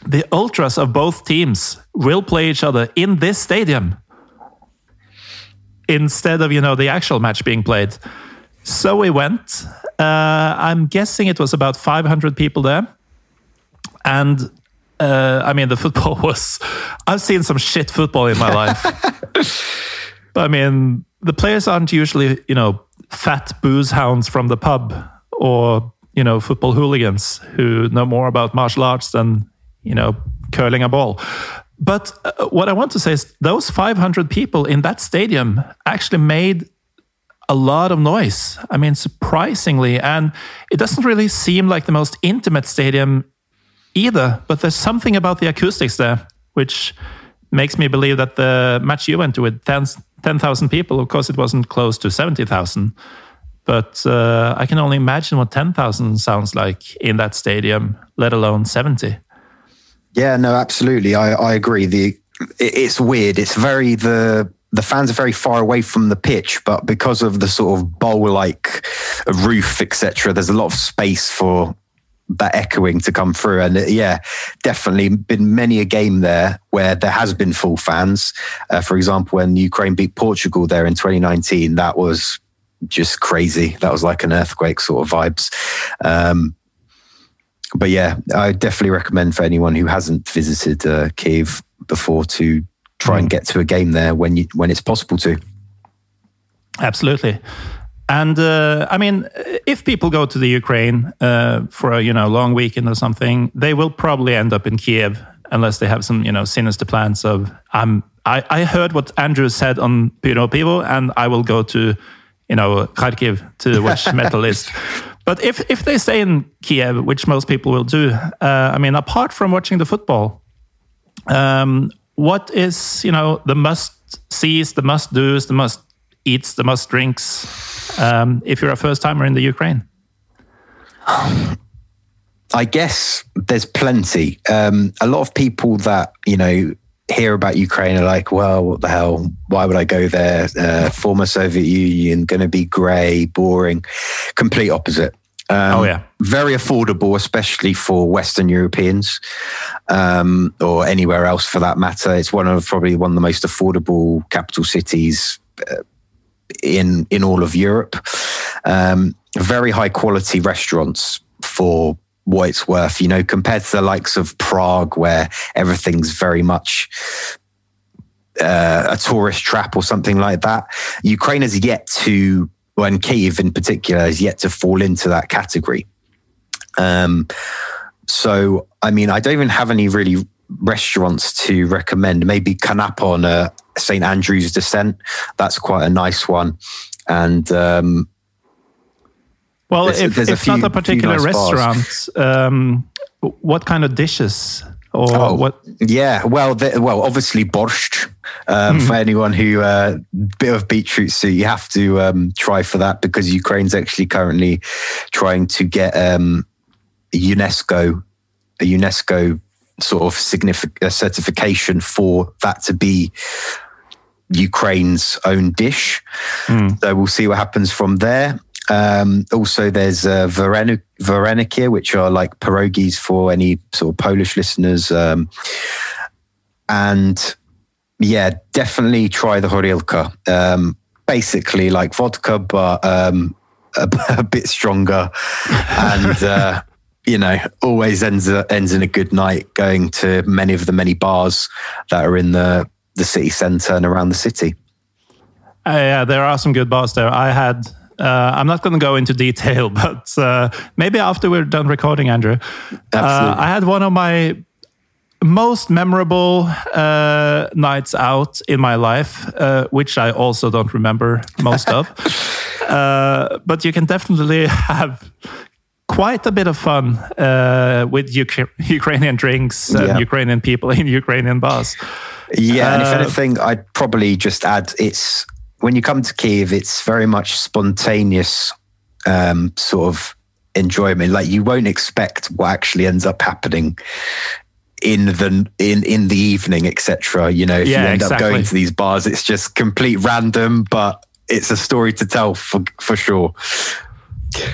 the ultras of both teams will play each other in this stadium instead of you know the actual match being played. So we went. Uh, I'm guessing it was about 500 people there, and uh, I mean the [LAUGHS] football was. I've seen some shit football in my life, but [LAUGHS] I mean the players aren't usually you know fat booze hounds from the pub or you know football hooligans who know more about martial arts than you know curling a ball. But uh, what I want to say is those 500 people in that stadium actually made a lot of noise. I mean, surprisingly. And it doesn't really seem like the most intimate stadium either, but there's something about the acoustics there which makes me believe that the match you went to with 10,000 people, of course, it wasn't close to 70,000. But uh, I can only imagine what 10,000 sounds like in that stadium, let alone 70. Yeah, no, absolutely. I, I agree. The it, it's weird. It's very the the fans are very far away from the pitch, but because of the sort of bowl-like roof, etc., there's a lot of space for that echoing to come through. And uh, yeah, definitely been many a game there where there has been full fans. Uh, for example, when Ukraine beat Portugal there in 2019, that was just crazy. That was like an earthquake sort of vibes. Um, but yeah, I definitely recommend for anyone who hasn't visited uh, Kiev before to try and mm. get to a game there when you when it's possible to. Absolutely. And uh, I mean, if people go to the Ukraine uh, for a you know long weekend or something, they will probably end up in Kiev unless they have some you know sinister plans of I'm. I, I heard what Andrew said on Pyro Pivo, and I will go to you know Kharkiv to watch [LAUGHS] Metalist. But if if they stay in Kiev, which most people will do, uh, I mean, apart from watching the football, um, what is you know the must sees, the must do's, the must eats, the must drinks um, if you're a first timer in the Ukraine? I guess there's plenty. Um, a lot of people that you know hear about Ukraine are like, well, what the hell? Why would I go there? Uh, former Soviet Union, going to be grey, boring. Complete opposite. Um, oh yeah, very affordable, especially for Western Europeans um, or anywhere else for that matter. It's one of probably one of the most affordable capital cities uh, in in all of Europe. Um, very high quality restaurants for what it's worth. You know, compared to the likes of Prague, where everything's very much uh, a tourist trap or something like that. Ukraine has yet to and Kiev in particular has yet to fall into that category. Um, so, I mean, I don't even have any really restaurants to recommend. Maybe Canapa on uh, St Andrew's Descent. That's quite a nice one. And um, well, there's, if there's it's few, not a particular nice restaurant, um, what kind of dishes or oh, what? Yeah, well, the, well, obviously borscht. Um, mm. For anyone who uh, bit of beetroot soup, you have to um, try for that because Ukraine's actually currently trying to get um, UNESCO a UNESCO sort of significant certification for that to be Ukraine's own dish. Mm. So we'll see what happens from there. Um, also, there's uh, Vareniki, which are like pierogies for any sort of Polish listeners. Um, and yeah, definitely try the horilka. Um, basically, like vodka, but um, a, [LAUGHS] a, bit stronger. and uh, you know, always ends ends in a good night. Going to many of the many bars that are in the the city centre and around the city. Uh, yeah, there are some good bars there. I had uh, I'm not going to go into detail, [LAUGHS] but uh, maybe after we're done recording, Andrew, uh, I had one of my most memorable uh, nights out in my life, uh, which I also don't remember most of. [LAUGHS] Uh, but you can definitely have quite a bit of fun uh, with Uk Ukrainian drinks and Yeah. Ukrainian people in [LAUGHS] Ukrainian bars. Yeah, and if Uh, anything, I'd probably just add it's when you come to Kiev, it's very much spontaneous um, sort of enjoyment. Like you won't expect what actually ends up happening in the in in the evening, etc. You know, if Yeah, you end up going to these bars, it's just complete random, but it's a story to tell for for sure.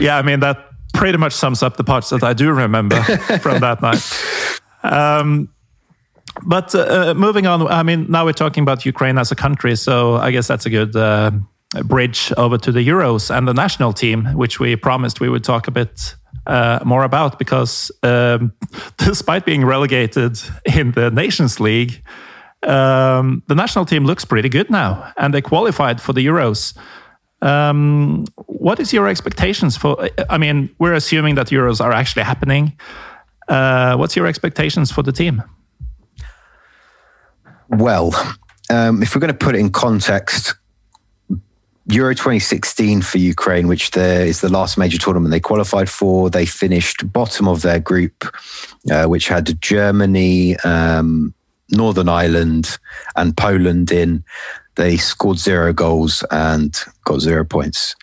Yeah, I mean that pretty much sums up the parts that I do remember [LAUGHS] from that night. Um, but uh, moving on, I mean, now we're talking about Ukraine as a country, so I guess that's a good uh, bridge over to the Euros and the national team, which we promised we would talk a bit uh, more about because um, [LAUGHS] despite being relegated in the Nations League, um, the national team looks pretty good now, and they qualified for the Euros. Um, what is your expectations for? I mean, we're assuming that Euros are actually happening. Uh, what's your expectations for the team? Well, um, if we're going to put it in context, Euro 2016 for Ukraine, which there is the last major tournament they qualified for, they finished bottom of their group, uh, which had Germany, um, Northern Ireland, and Poland in. They scored zero goals and got zero points.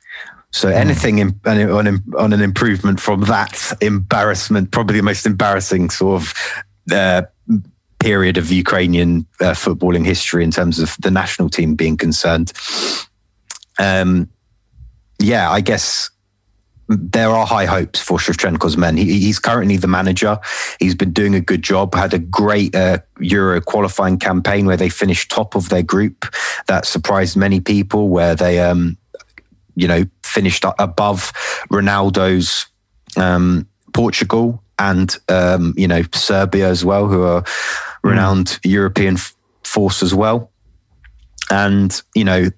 So anything in, on, an- on an improvement from that embarrassment, probably the most embarrassing sort of uh, period of Ukrainian uh, footballing history in terms of the national team being concerned. Um, yeah, I guess there are high hopes for Shevchenko's men. He, he's currently the manager. He's been doing a good job. Had a great uh, Euro qualifying campaign where they finished top of their group. That surprised many people. Where they, um, you know, finished above Ronaldo's um, Portugal and um, you know Serbia as well, who are renowned European f- force as well. And you know,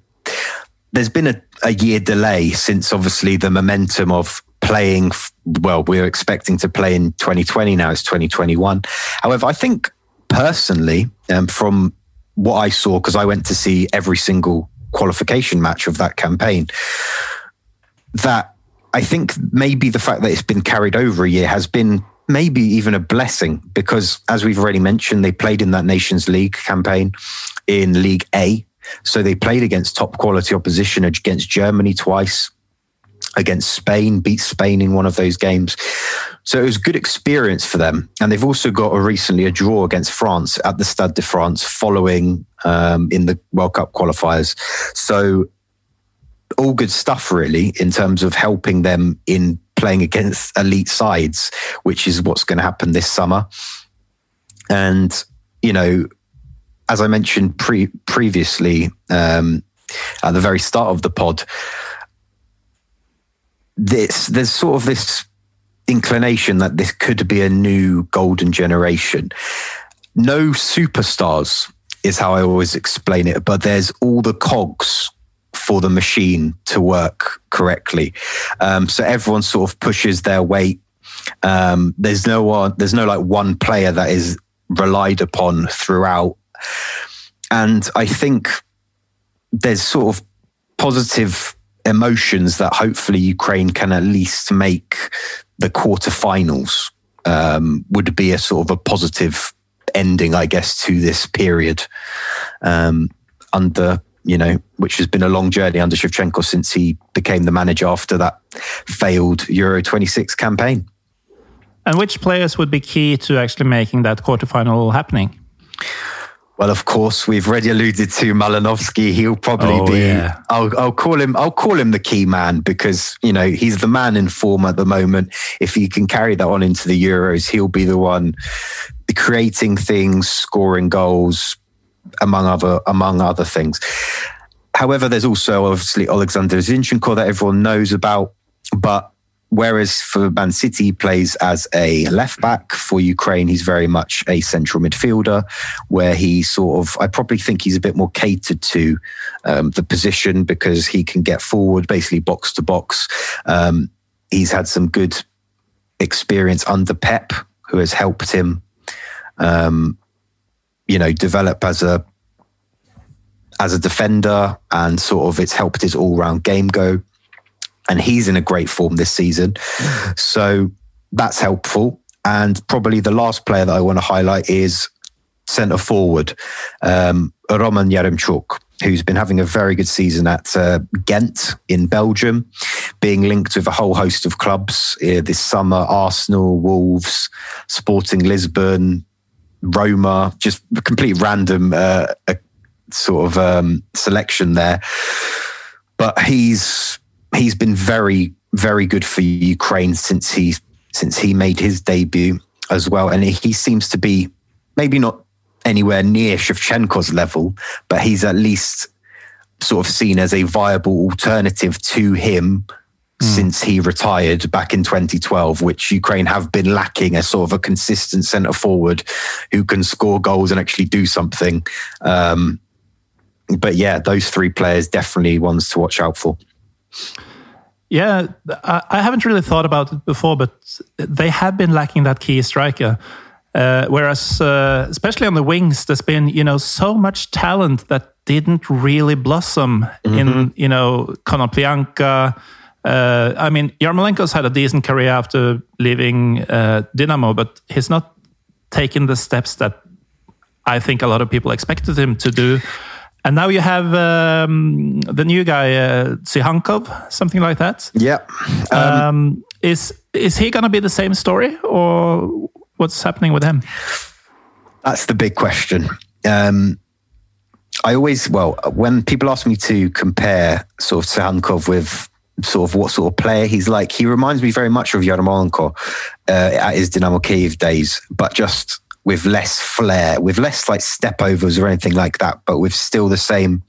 there's been a, a year delay since obviously the momentum of playing. Well, we're expecting to play in 2020 now. It's 2021. However, I think personally, um, from what I saw, because I went to see every single qualification match of that campaign, that I think maybe the fact that it's been carried over a year has been maybe even a blessing because, as we've already mentioned, they played in that Nations League campaign in League A. So they played against top quality opposition against Germany twice, against Spain, beat Spain in one of those games. So it was a good experience for them. And they've also got a recently a draw against France at the Stade de France following um, in the World Cup qualifiers. So all good stuff really in terms of helping them in playing against elite sides, which is what's going to happen this summer. And, you know, as I mentioned pre- previously um, at the very start of the pod, this there's sort of this inclination that this could be a new golden generation. No superstars is how I always explain it, but there's all the cogs for the machine to work correctly. Um, so everyone sort of pushes their weight. Um, there's no one, there's no like one player that is relied upon throughout. And I think there's sort of positive emotions that hopefully Ukraine can at least make the quarterfinals. Um, would be a sort of a positive ending, I guess, to this period um, under you know, which has been a long journey under Shevchenko since he became the manager after that failed Euro 26 campaign. And which players would be key to actually making that quarterfinal happening? Well, of course, we've already alluded to Malinovsky. He'll probably Oh, be. yeah. I'll, I'll call him. I'll call him the key man because you know he's the man in form at the moment. If he can carry that on into the Euros, he'll be the one creating things, scoring goals, among other among other things. However, there's also obviously Alexander Zinchenko that everyone knows about, but whereas for Man City he plays as a left back for Ukraine, he's very much a central midfielder, where he sort of I probably think he's a bit more catered to um, the position because he can get forward, basically box to box. Um, he's had some good experience under Pep, who has helped him um, you know, develop as a as a defender, and sort of it's helped his all round game go. And he's in a great form this season, so that's helpful. And probably the last player that I want to highlight is centre forward, um, Roman Yaremchuk, who's been having a very good season at uh, Ghent in Belgium, being linked with a whole host of clubs uh, this summer Arsenal, Wolves, Sporting Lisbon, Roma, just a complete random uh, sort of um, selection there. But he's he's been very very good for Ukraine since he since he made his debut as well, and he seems to be maybe not anywhere near Shevchenko's level, but he's at least sort of seen as a viable alternative to him mm. since he retired back in 2012, which Ukraine have been lacking a sort of a consistent centre forward who can score goals and actually do something. Um, but yeah, those three players definitely ones to watch out for. Yeah, I haven't really thought about it before, but they have been lacking that key striker. Uh, whereas, uh, especially on the wings, there's been you know so much talent that didn't really blossom mm-hmm. in you know Konoplyanka. Uh, I mean, Yarmolenko's had a decent career after leaving uh, Dynamo, but he's not taken the steps that I think a lot of people expected him to do. And now you have um, the new guy, uh, Tsygankov, something like that. Yeah. Um, um, is is he going to be the same story, or what's happening with him? That's the big question. Um, I always, well, when people ask me to compare sort of Tsygankov with sort of what sort of player he's like, he reminds me very much of Yarmolenko uh, at his Dynamo Kiev days, but just with less flair, with less like step overs or anything like that, but with still the same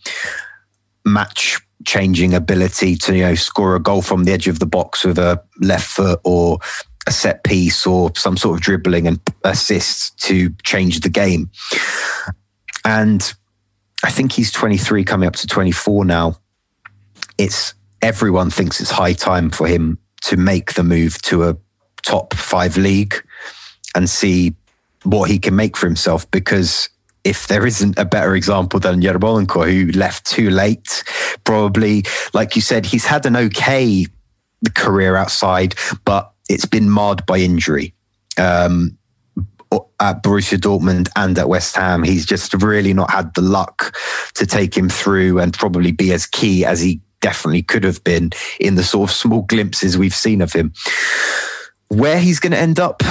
match changing ability to you know score a goal from the edge of the box with a left foot or a set piece or some sort of dribbling and assists to change the game. And I think he's 23 coming up to 24 now. It's everyone thinks it's high time for him to make the move to a top 5 league and see what he can make for himself because if there isn't a better example than Yarmolenko, who left too late, probably, like you said, he's had an okay career outside, but it's been marred by injury. Um, at Borussia Dortmund and at West Ham, he's just really not had the luck to take him through and probably be as key as he definitely could have been in the sort of small glimpses we've seen of him. Where he's going to end up,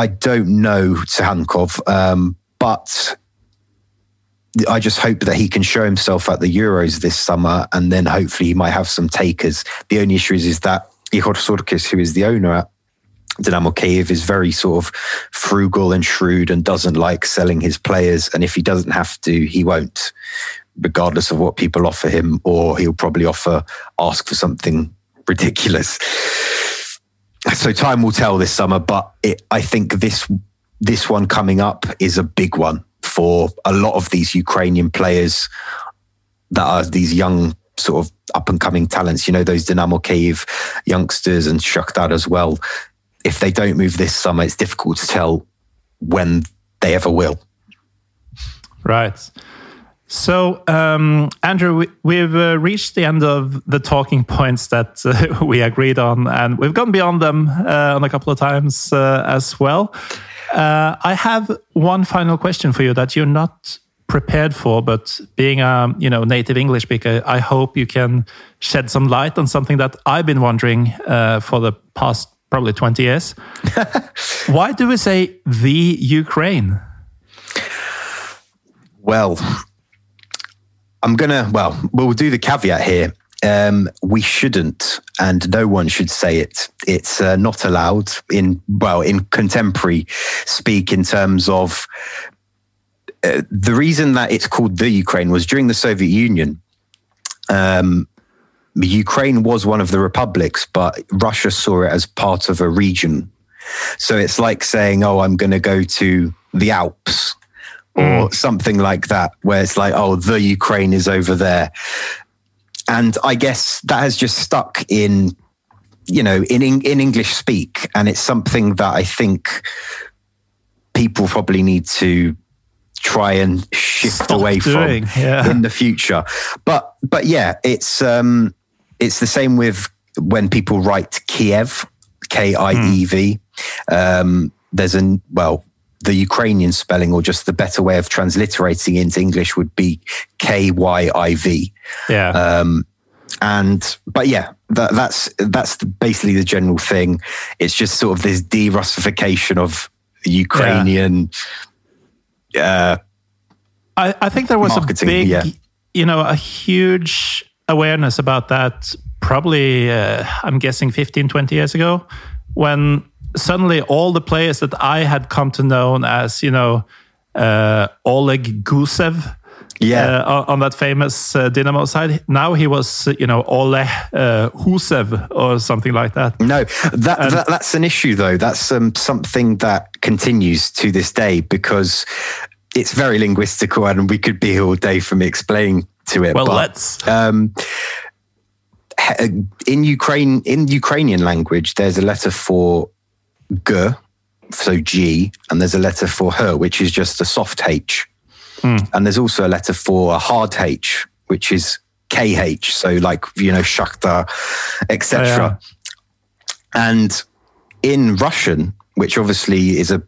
I don't know, Tsygankov, um, but I just hope that he can show himself at the Euros this summer, and then hopefully he might have some takers. The only issue is, is that Ihor Surkis, who is the owner at Dynamo Kiev, is very sort of frugal and shrewd and doesn't like selling his players. And if he doesn't have to, he won't, regardless of what people offer him, or he'll probably offer ask for something ridiculous. So time will tell this summer, but it, I think this this one coming up is a big one for a lot of these Ukrainian players that are these young sort of up and coming talents. You know, those Dynamo Kiev youngsters and Shakhtar as well. If they don't move this summer, it's difficult to tell when they ever will. Right. So, um, Andrew, we, have uh, reached the end of the talking points that uh, [LAUGHS] we agreed on, and we've gone beyond them uh, on a couple of times uh, as well. Uh, I have one final question for you that you're not prepared for, but being a you know native English speaker, I hope you can shed some light on something that I've been wondering uh, for the past probably 20 years. [LAUGHS] Why do we say the Ukraine? Well, I'm gonna. Well, we'll do the caveat here. Um, we shouldn't, and no one should say it. It's uh, not allowed in well in contemporary speak in terms of uh, the reason that it's called the Ukraine was during the Soviet Union. Um, Ukraine was one of the republics, but Russia saw it as part of a region. So it's like saying, "Oh, I'm going to go to the Alps." Or mm. something like that, where it's like, oh, the Ukraine is over there and I guess that has just stuck in, you know, in in English speak, and it's something that I think people probably need to try and shift Stop away doing, from yeah. in the future. But but yeah, it's um it's the same with when people write Kiev, K I E V. Um, there's an well, the Ukrainian spelling or just the better way of transliterating into English would be K Y I V. Yeah. Um, and but yeah, that, that's that's basically the general thing. It's just sort of this de-Russification of Ukrainian. Uh, I, I think there was a big, yeah. you know, a huge awareness about that probably, uh, I'm guessing 15, 20 years ago, when suddenly all the players that I had come to know as, you know, uh, Oleg Gusev, Yeah. uh, on, that famous uh, Dynamo side. Now he was, uh, you know, Ole uh, Husev or something like that. No, that, that that's an issue though. That's um, something that continues to this day because it's very linguistical, and we could be here all day for me explaining to it. Well, but, let's. Um, in Ukraine, in Ukrainian language, there's a letter for g, so G, and there's a letter for her, which is just a soft H, hmm. and there's also a letter for a hard H, which is KH. So like you know Shakhtar, etc. Oh, yeah. And in Russian, which obviously is a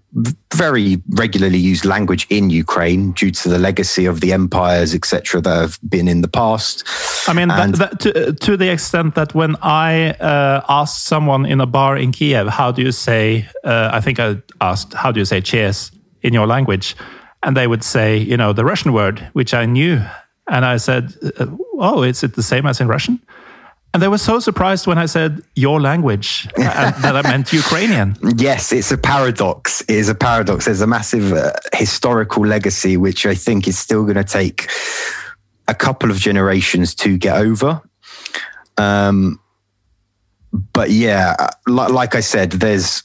very regularly used language in Ukraine due to the legacy of the empires, etc., that have been in the past. I mean, that, that, to, to the extent that when I uh, asked someone in a bar in Kiev, how do you say, uh, I think I asked, how do you say cheers in your language? And they would say, you know, the Russian word, which I knew. And I said, uh, oh, is it the same as in Russian? And they were so surprised when I said your language, and [LAUGHS] that I meant Ukrainian. Yes, it's a paradox. It is a paradox. There's a massive uh, historical legacy, which I think is still going to take a couple of generations to get over. Um, but yeah, like, like I said, there's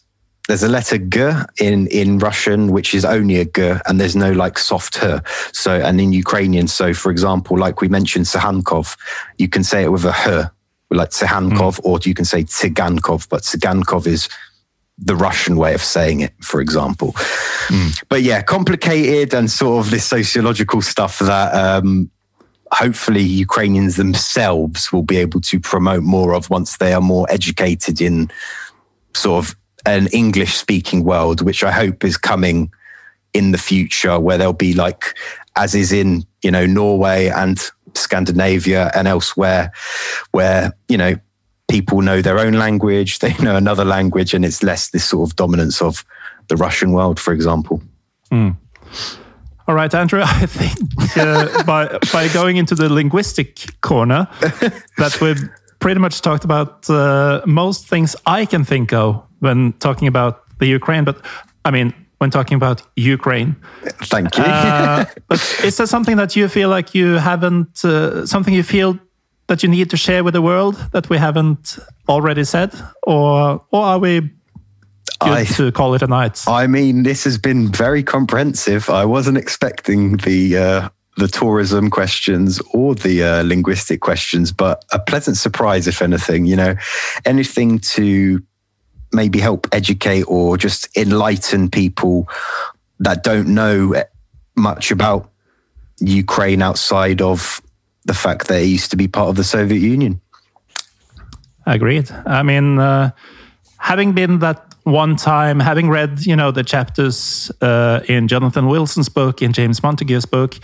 there's a letter g in in Russian, which is only a g, and there's no like soft h. So, and in Ukrainian, so for example, like we mentioned, Sahankov, you can say it with a h, like Sahankov, or you can say Tsigankov, but Tsigankov is the Russian way of saying it, for example. But yeah, complicated and sort of this sociological stuff that um, hopefully Ukrainians themselves will be able to promote more of once they are more educated in sort of an English speaking world, which I hope is coming in the future where there'll be like, as is in, you know, Norway and Scandinavia and elsewhere, where, you know, people know their own language, [LAUGHS] they know another language, and it's less this sort of dominance of the Russian world, for example. All right, Andrew, [LAUGHS] I think uh, by, by going into the linguistic corner, [LAUGHS] that we've pretty much talked about uh, most things I can think of when talking about the Ukraine. But I mean, when talking about Ukraine, Thank you. uh, [LAUGHS] but is there something that you feel like you haven't, uh, something you feel that you need to share with the world that we haven't already said? Or, or are we good I- to call it a night? I mean, this has been very comprehensive. I wasn't expecting the uh, the tourism questions or the uh, linguistic questions, but a pleasant surprise, if anything. You know, anything to maybe help educate or just enlighten people that don't know much about Ukraine outside of the fact that it used to be part of the Soviet Union. Agreed. I mean, uh, having been that one time, having read, you know, the chapters uh, in Jonathan Wilson's book, in James Montague's book,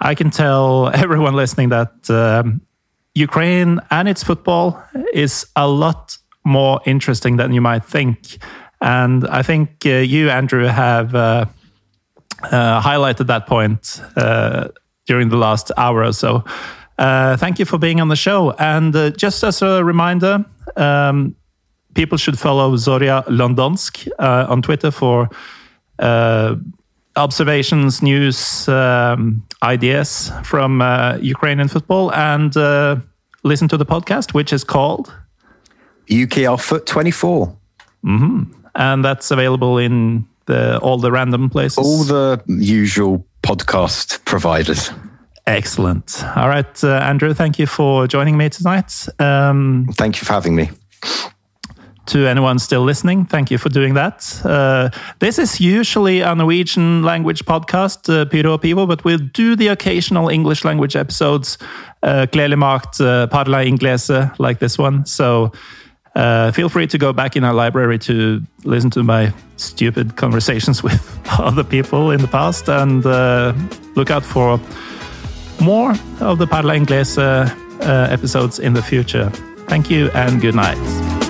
I can tell [LAUGHS] everyone listening that um, Ukraine and its football is a lot more interesting than you might think. And I think uh, you, Andrew, have uh, uh, highlighted that point uh, during the last hour or so. Uh, thank you for being on the show. And uh, just as a reminder, um, people should follow Zorya Londonsk on Twitter for observations, news, um, ideas from Ukrainian football, and listen to the podcast, which is called, UKRFUT24. and that's available in the, all the random places. All the usual podcast providers. Excellent. All right, uh, Andrew, thank you for joining me tonight. Um, Thank you for having me. to anyone still listening, thank you for doing that. Uh, this is usually a Norwegian language podcast, uh, Pyro Pivo, but we'll do the occasional English language episodes, uh, Clearly marked uh, Parla Inglese, like this one. So uh, feel free to go back in our library to listen to my stupid conversations [LAUGHS] with other people in the past and uh, look out for more of the Parla Inglese uh, episodes in the future. Thank you and good night.